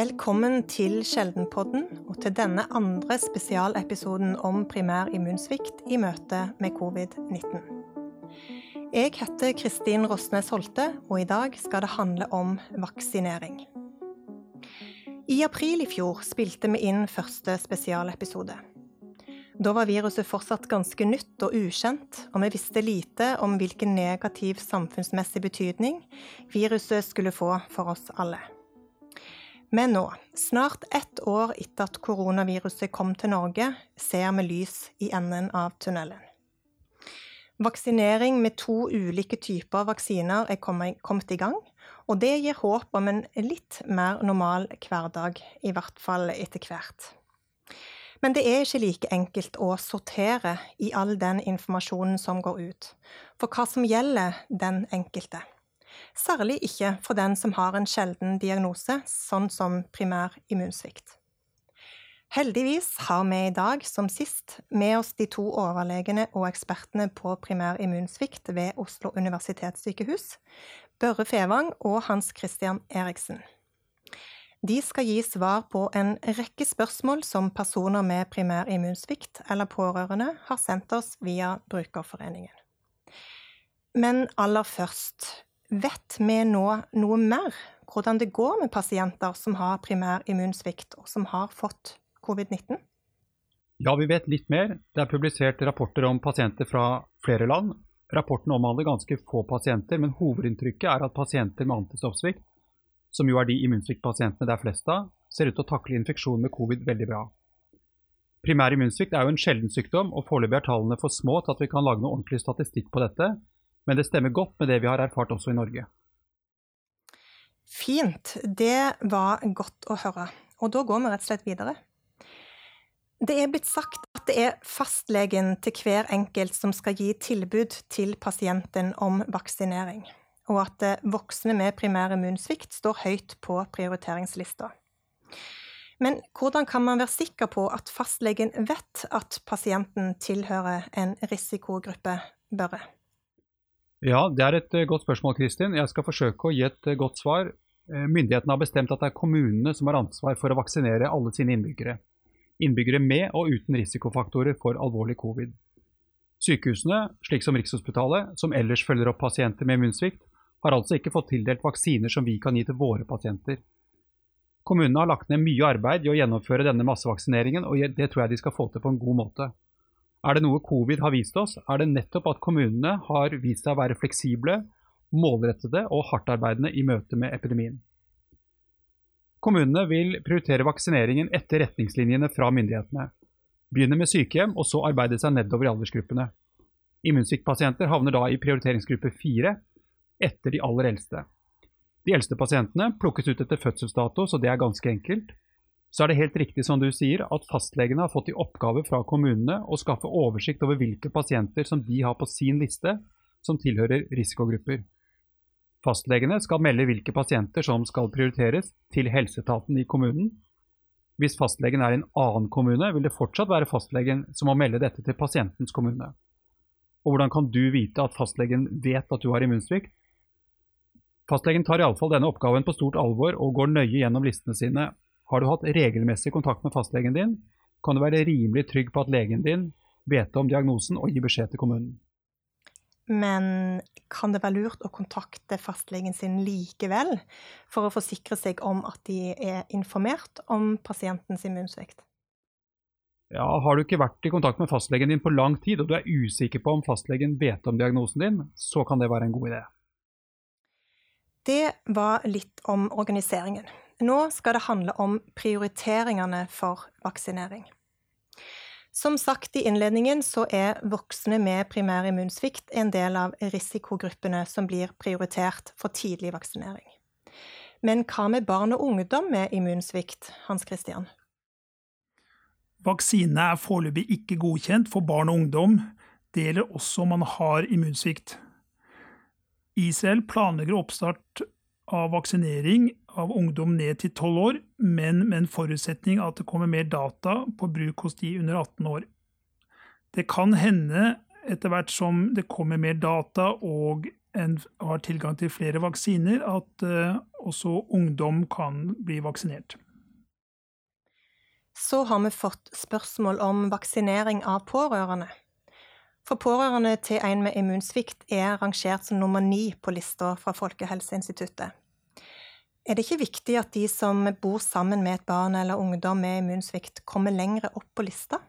Velkommen til Sjeldenpodden og til denne andre spesialepisoden om primær immunsvikt i møte med covid-19. Jeg heter Kristin Rosnes Holte, og i dag skal det handle om vaksinering. I april i fjor spilte vi inn første spesialepisode. Da var viruset fortsatt ganske nytt og ukjent, og vi visste lite om hvilken negativ samfunnsmessig betydning viruset skulle få for oss alle. Men nå, snart ett år etter at koronaviruset kom til Norge, ser vi lys i enden av tunnelen. Vaksinering med to ulike typer vaksiner er kommet i gang, og det gir håp om en litt mer normal hverdag, i hvert fall etter hvert. Men det er ikke like enkelt å sortere i all den informasjonen som går ut, for hva som gjelder den enkelte. Særlig ikke for den som har en sjelden diagnose, sånn som primær immunsvikt. Heldigvis har vi i dag, som sist, med oss de to overlegene og ekspertene på primær immunsvikt ved Oslo universitetssykehus, Børre Fevang og Hans Christian Eriksen. De skal gi svar på en rekke spørsmål som personer med primær immunsvikt eller pårørende har sendt oss via Brukerforeningen. Men aller først, Vet vi nå noe mer hvordan det går med pasienter som har primær immunsvikt, og som har fått covid-19? Ja, vi vet litt mer. Det er publisert rapporter om pasienter fra flere land. Rapporten omhandler ganske få pasienter, men hovedinntrykket er at pasienter med antistoffsvikt, som jo er de immunsviktpasientene det er flest av, ser ut til å takle infeksjon med covid veldig bra. Primær immunsvikt er jo en sjelden sykdom, og foreløpig er tallene for små til at vi kan lage noe ordentlig statistikk på dette, men det stemmer godt med det vi har erfart også i Norge. Fint. Det var godt å høre. Og da går vi rett og slett videre. Det er blitt sagt at det er fastlegen til hver enkelt som skal gi tilbud til pasienten om vaksinering, og at voksne med primær immunsvikt står høyt på prioriteringslista. Men hvordan kan man være sikker på at fastlegen vet at pasienten tilhører en risikogruppe, Børre? Ja, det er et eh, godt spørsmål, Kristin. Jeg skal forsøke å gi et eh, godt svar. Eh, myndighetene har bestemt at det er kommunene som har ansvar for å vaksinere alle sine innbyggere. Innbyggere med og uten risikofaktorer for alvorlig covid. Sykehusene, slik som Rikshospitalet, som ellers følger opp pasienter med immunsvikt, har altså ikke fått tildelt vaksiner som vi kan gi til våre pasienter. Kommunene har lagt ned mye arbeid i å gjennomføre denne massevaksineringen, og det tror jeg de skal få til på en god måte. Er det noe covid har vist oss, er det nettopp at kommunene har vist seg å være fleksible, målrettede og hardtarbeidende i møte med epidemien. Kommunene vil prioritere vaksineringen etter retningslinjene fra myndighetene. Begynne med sykehjem, og så arbeide seg nedover i aldersgruppene. Immunsviktpasienter havner da i prioriteringsgruppe fire, etter de aller eldste. De eldste pasientene plukkes ut etter fødselsdato, så det er ganske enkelt så er det helt riktig som du sier, at fastlegene har fått i oppgave fra kommunene å skaffe oversikt over hvilke pasienter som de har på sin liste som tilhører risikogrupper. Fastlegene skal melde hvilke pasienter som skal prioriteres, til helseetaten i kommunen. Hvis fastlegen er i en annen kommune, vil det fortsatt være fastlegen som må melde dette til pasientens kommune. Og hvordan kan du vite at fastlegen vet at du har immunsvikt? Fastlegen tar iallfall denne oppgaven på stort alvor og går nøye gjennom listene sine har du hatt regelmessig kontakt med fastlegen din, kan du være rimelig trygg på at legen din vet om diagnosen og gir beskjed til kommunen. Men kan det være lurt å kontakte fastlegen sin likevel, for å forsikre seg om at de er informert om pasientens immunsvikt? Ja, Har du ikke vært i kontakt med fastlegen din på lang tid, og du er usikker på om fastlegen vet om diagnosen din, så kan det være en god idé. Det var litt om organiseringen. Nå skal det handle om prioriteringene for vaksinering. Som sagt i innledningen så er voksne med primær immunsvikt en del av risikogruppene som blir prioritert for tidlig vaksinering. Men hva med barn og ungdom med immunsvikt, Hans Christian? Vaksine er foreløpig ikke godkjent for barn og ungdom. Det gjelder også om man har immunsvikt. Israel planlegger oppstart av vaksinering av ungdom ned til 12 år, men med en forutsetning at det kommer mer data på bruk hos de under 18 år. Det kan hende, etter hvert som det kommer mer data og en har tilgang til flere vaksiner, at uh, også ungdom kan bli vaksinert. så har vi fått spørsmål om vaksinering av pårørende. For pårørende til en med immunsvikt er rangert som nummer ni på lista fra Folkehelseinstituttet. Er det ikke viktig at de som bor sammen med et barn eller ungdom med immunsvikt, kommer lengre opp på lista?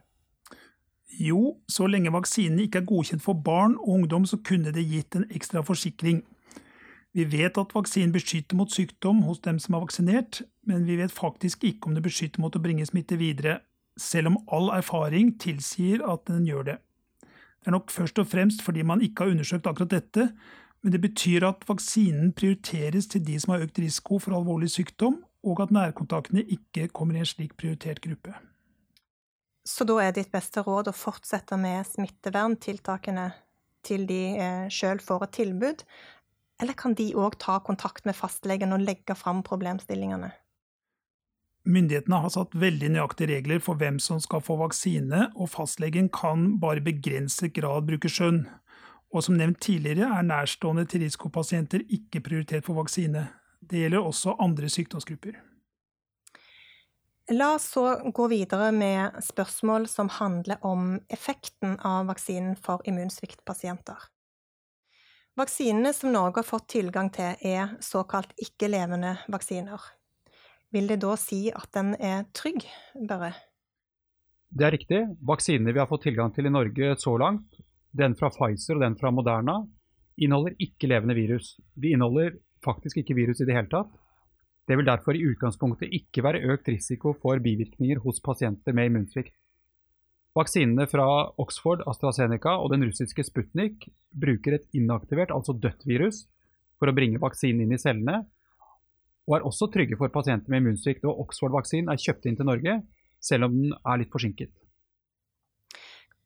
Jo, så lenge vaksinene ikke er godkjent for barn og ungdom, så kunne det gitt en ekstra forsikring. Vi vet at vaksinen beskytter mot sykdom hos dem som er vaksinert, men vi vet faktisk ikke om det beskytter mot å bringe smitte videre, selv om all erfaring tilsier at den gjør det. Det er nok først og fremst fordi man ikke har undersøkt akkurat dette, men det betyr at vaksinen prioriteres til de som har økt risiko for alvorlig sykdom, og at nærkontaktene ikke kommer i en slik prioritert gruppe. Så da er ditt beste råd å fortsette med smitteverntiltakene til de eh, sjøl får et tilbud, eller kan de òg ta kontakt med fastlegen og legge fram problemstillingene? Myndighetene har satt veldig nøyaktige regler for hvem som skal få vaksine, og fastlegen kan bare i begrenset grad bruke skjønn. Og som nevnt tidligere er nærstående til risikopasienter ikke prioritert for vaksine. Det gjelder også andre sykdomsgrupper. La oss så gå videre med spørsmål som handler om effekten av vaksinen for immunsviktpasienter. Vaksinene som Norge har fått tilgang til, er såkalt ikke-levende vaksiner. Vil det da si at den er trygg, Børre? Det er riktig. Vaksinene vi har fått tilgang til i Norge så langt, den fra Pfizer og den fra Moderna, inneholder ikke levende virus. De inneholder faktisk ikke virus i det hele tatt. Det vil derfor i utgangspunktet ikke være økt risiko for bivirkninger hos pasienter med immunsvikt. Vaksinene fra Oxford, AstraZeneca og den russiske Sputnik bruker et inaktivert, altså dødt virus, for å bringe vaksinen inn i cellene, og er også trygge for pasienter med immunsvikt. Og Oxford-vaksinen er kjøpt inn til Norge, selv om den er litt forsinket.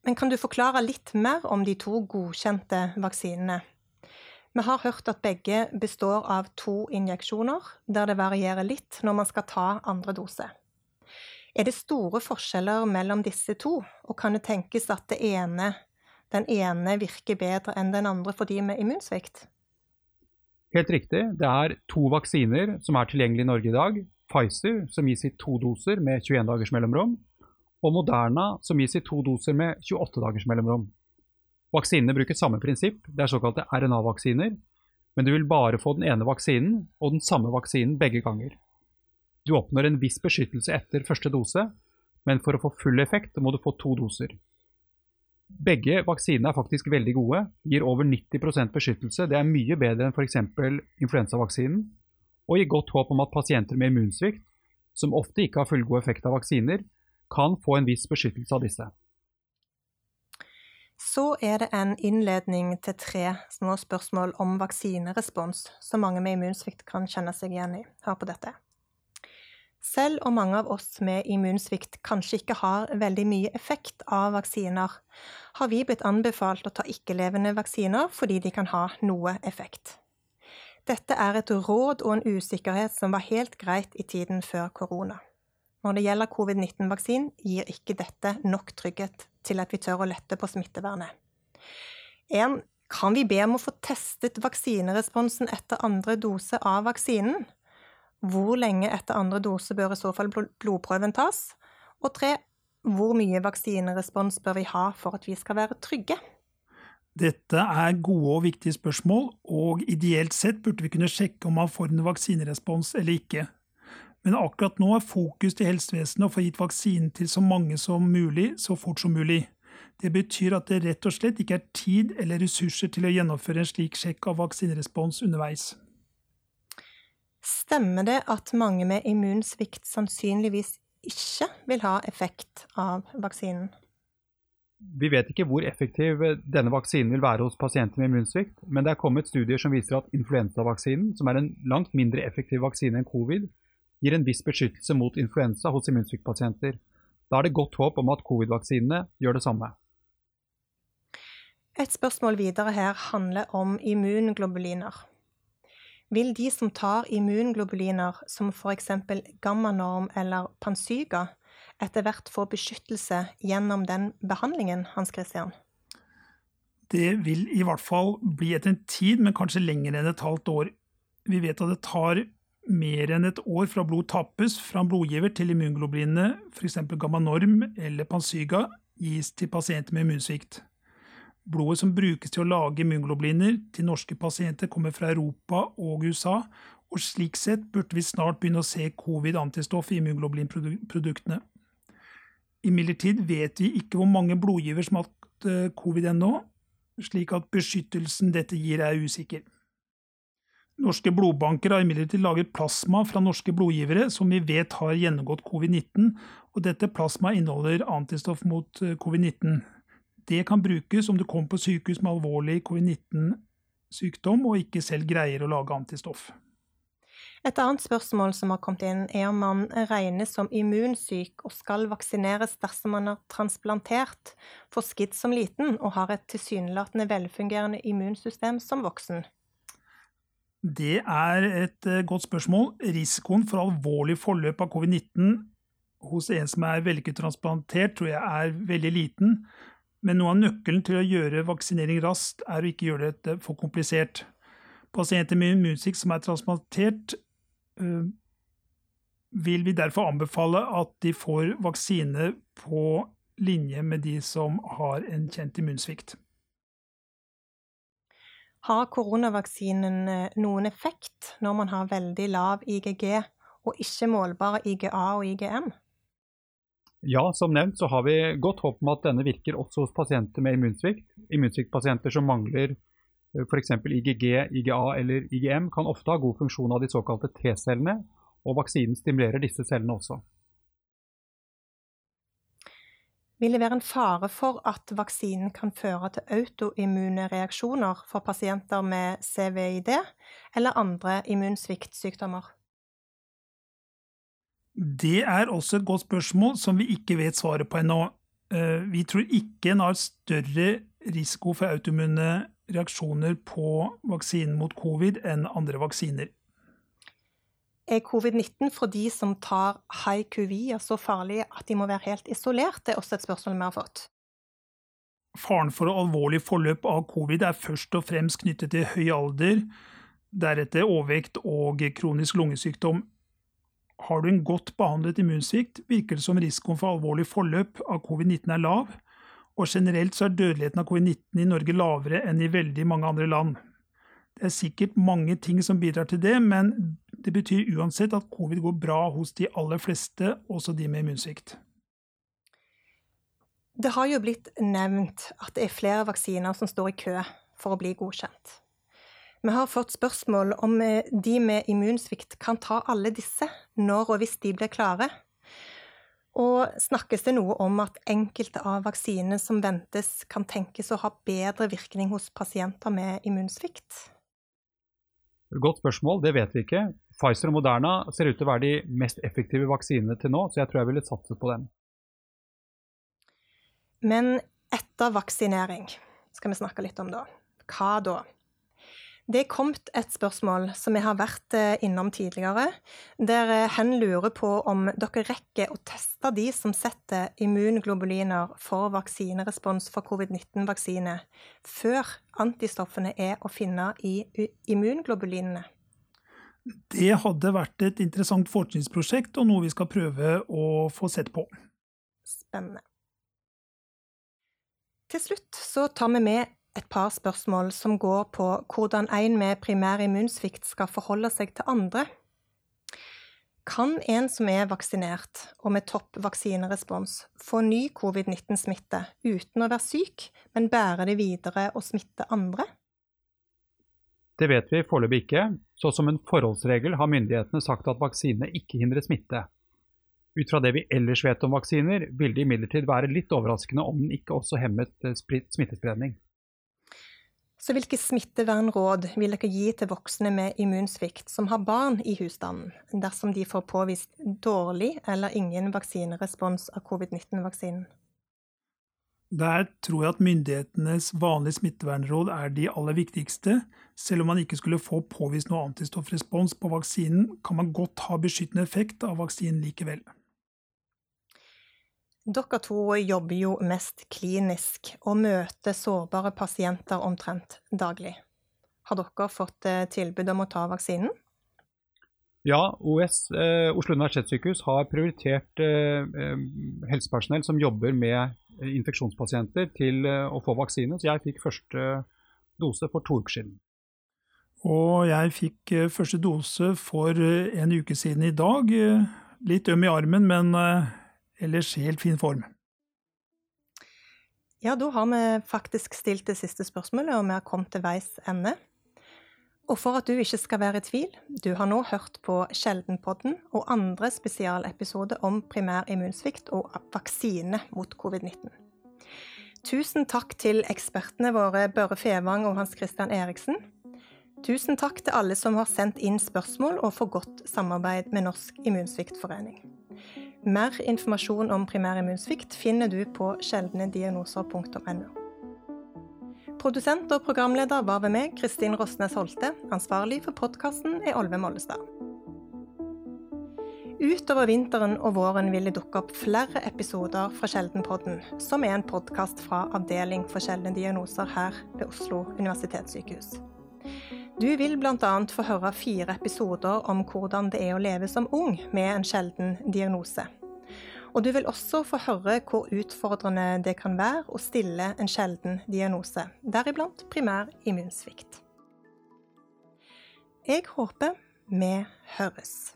Men kan du forklare litt mer om de to godkjente vaksinene? Vi har hørt at begge består av to injeksjoner, der det varierer litt når man skal ta andre dose. Er det store forskjeller mellom disse to, og kan det tenkes at det ene, den ene virker bedre enn den andre for de med immunsvikt? Helt riktig. Det er to vaksiner som er tilgjengelige i Norge i dag. Pfizer, som gis i to doser med 21 dagers mellomrom, og Moderna, som gis i to doser med 28 dagers mellomrom. Vaksinene bruker samme prinsipp, det er såkalte RNA-vaksiner, men du vil bare få den ene vaksinen og den samme vaksinen begge ganger. Du oppnår en viss beskyttelse etter første dose, men for å få full effekt må du få to doser. Begge vaksinene er faktisk veldig gode, gir over 90% beskyttelse. Det er mye bedre enn f.eks. influensavaksinen, og gir godt håp om at pasienter med immunsvikt, som ofte ikke har fullgod effekt av vaksiner, kan få en viss beskyttelse av disse. Så er det en innledning til tre små spørsmål om vaksinerespons, som mange med immunsvikt kan kjenne seg igjen i. Hør på dette. Selv om mange av oss med immunsvikt kanskje ikke har veldig mye effekt av vaksiner, har vi blitt anbefalt å ta ikke-levende vaksiner fordi de kan ha noe effekt. Dette er et råd og en usikkerhet som var helt greit i tiden før korona. Når det gjelder covid-19-vaksinen, gir ikke dette nok trygghet til at vi tør å lette på smittevernet. En, kan vi be om å få testet vaksineresponsen etter andre dose av vaksinen? Hvor lenge etter andre dose bør i så fall blodprøven tas? Og tre, hvor mye vaksinerespons bør vi ha for at vi skal være trygge? Dette er gode og viktige spørsmål, og ideelt sett burde vi kunne sjekke om man får en vaksinerespons eller ikke. Men akkurat nå er fokus til helsevesenet å få gitt vaksinen til så mange som mulig så fort som mulig. Det betyr at det rett og slett ikke er tid eller ressurser til å gjennomføre en slik sjekk av vaksinerespons underveis. Stemmer det at mange med immunsvikt sannsynligvis ikke vil ha effekt av vaksinen? Vi vet ikke hvor effektiv denne vaksinen vil være hos pasienter med immunsvikt, men det er kommet studier som viser at influensavaksinen, som er en langt mindre effektiv vaksine enn covid, gir en viss beskyttelse mot influensa hos immunsviktpasienter. Da er det godt håp om at covid-vaksinene gjør det samme. Et spørsmål videre her handler om immunglobuliner vil de som tar immunglobuliner som f.eks. gammanorm eller Pansyga, etter hvert få beskyttelse gjennom den behandlingen, Hans Christian? Det vil i hvert fall bli etter en tid, men kanskje lenger enn et halvt år. Vi vet at det tar mer enn et år fra blod tappes fra en blodgiver til immunglobulinene, f.eks. gamma norm eller pansyga, gis til pasienter med immunsvikt. Blodet som brukes til å lage immunglobliner til norske pasienter, kommer fra Europa og USA, og slik sett burde vi snart begynne å se covid-antistoff i immunglobulinproduktene. Imidlertid vet vi ikke hvor mange blodgiver som har hatt eh, covid ennå, slik at beskyttelsen dette gir er usikker. Norske blodbanker har imidlertid laget plasma fra norske blodgivere som vi vet har gjennomgått covid-19, og dette plasma inneholder antistoff mot eh, covid-19. Det kan brukes om du kommer på sykehus med alvorlig covid-19-sykdom og ikke selv greier å lage antistoff. Et annet spørsmål som har kommet inn, er om man regnes som immunsyk og skal vaksineres dersom man har transplantert for skidd som liten og har et tilsynelatende velfungerende immunsystem som voksen. Det er et eh, godt spørsmål. Risikoen for alvorlig forløp av covid-19 hos en som er vellykket transplantert, tror jeg er veldig liten. Men noe av nøkkelen til å gjøre vaksinering raskt, er å ikke gjøre dette for komplisert. Pasienter med immunsvikt som er transplantert, øh, vil vi derfor anbefale at de får vaksine på linje med de som har en kjent immunsvikt. Har koronavaksinen eh, noen effekt når man har veldig lav IGG og ikke målbare IGA og IGM? Ja, som nevnt så har vi godt håp om at denne virker også hos pasienter med immunsvikt. Immunsviktpasienter som mangler eh, f.eks. IGG, IGA eller IGM, kan ofte ha god funksjon av de såkalte T-cellene, og vaksinen stimulerer disse cellene også. Vil det være en fare for at vaksinen kan føre til autoimmune reaksjoner for pasienter med CVID eller andre immunsviktsykdommer? Det er også et godt spørsmål som vi ikke vet svaret på ennå. Eh, vi tror ikke en har større risiko for autoimmune reaksjoner på vaksinen mot covid enn andre vaksiner. Er covid-19 for de som tar QV så farlig at de må være helt isolert? Det er også et spørsmål vi har fått. Faren for alvorlig forløp av covid er først og fremst knyttet til høy alder, deretter overvekt og kronisk lungesykdom. Har du en godt behandlet immunsvikt, virker det som risikoen for alvorlig forløp av covid-19 er lav, og generelt så er dødeligheten av covid-19 i Norge lavere enn i veldig mange andre land. Det er sikkert mange ting som bidrar til det, men det betyr uansett at covid går bra hos de aller fleste, også de med immunsvikt. Det har jo blitt nevnt at det er flere vaksiner som står i kø for å bli godkjent. Vi har fått spørsmål om eh, de med immunsvikt kan ta alle disse når og hvis de blir klare. Og snakkes det noe om at enkelte av vaksinene som ventes, kan tenkes å ha bedre virkning hos pasienter med immunsvikt? Godt spørsmål, det vet vi ikke. Pfizer og Moderna ser ut til å være de mest effektive vaksinene til nå, så jeg tror jeg ville satset på dem. Men etter vaksinering skal vi snakke litt om da. Hva da? Det er kommet et spørsmål som vi har vært eh, innom tidligere, der eh, hen lurer på om dere rekker å teste de som setter immunglobuliner for vaksinerespons for covid-19-vaksine, før antistoffene er å finne i immunglobulinene. Det hadde vært et interessant forskningsprosjekt og noe vi skal prøve å få sett på. Spennende. Til slutt så tar vi med et par spørsmål som går på hvordan en med primær immunsvikt skal forholde seg til andre. Kan en som er vaksinert og med topp vaksinerespons, få ny covid-19-smitte uten å være syk, men bære det videre og smitte andre? Det vet vi foreløpig ikke, så som en forholdsregel har myndighetene sagt at vaksinene ikke hindrer smitte. Ut fra det vi ellers vet om vaksiner, vil det imidlertid være litt overraskende om den ikke også hemmet eh, smittespredning. Så hvilke smittevernråd vil dere gi til voksne med immunsvikt som har barn i husstanden, dersom de får påvist dårlig eller ingen vaksinerespons av covid-19-vaksinen? Der tror jeg at myndighetenes vanlige smittevernråd er de aller viktigste. Selv om man ikke skulle få påvist noe antistoffrespons på vaksinen, kan man godt ha beskyttende effekt av vaksinen likevel. Dere to jobber jo mest klinisk og møter sårbare pasienter omtrent daglig. Har dere fått eh, tilbud om å ta vaksinen? Ja, OS, eh, Oslo universitetssykehus, har prioritert eh, eh, helsepersonell som jobber med infeksjonspasienter til eh, å få vaksine. Så jeg fikk første dose for to uker siden. Og jeg fikk eh, første dose for eh, en uke siden i dag. Litt øm i armen, men ellers helt fin form. Ja, da har vi faktisk stilt det siste spørsmålet, og vi har kommet til veis ende. Og for at du ikke skal være i tvil, du har nå hørt på Sjeldenpodden og andre spesialepisoder om primær immunsvikt og vaksine mot covid-19. Tusen takk til ekspertene våre Børre Fevang og Hans Christian Eriksen. Tusen takk til alle som har sendt inn spørsmål og for godt samarbeid med Norsk immunsviktforening. Mer informasjon om primær immunsvikt finner du på sjeldnediagnoser.no. Produsent og programleder var ved meg, Kristin Rosnes Holte. Ansvarlig for podkasten er Olve Mollestad. Utover vinteren og våren vil det dukke opp flere episoder fra Sjeldenpodden, som er en podkast fra Avdeling for sjeldne diagnoser her ved Oslo universitetssykehus. Du vil bl.a. få høre fire episoder om hvordan det er å leve som ung med en sjelden diagnose. Og du vil også få høre hvor utfordrende det kan være å stille en sjelden diagnose, deriblant primær immunsvikt. Jeg håper vi høres.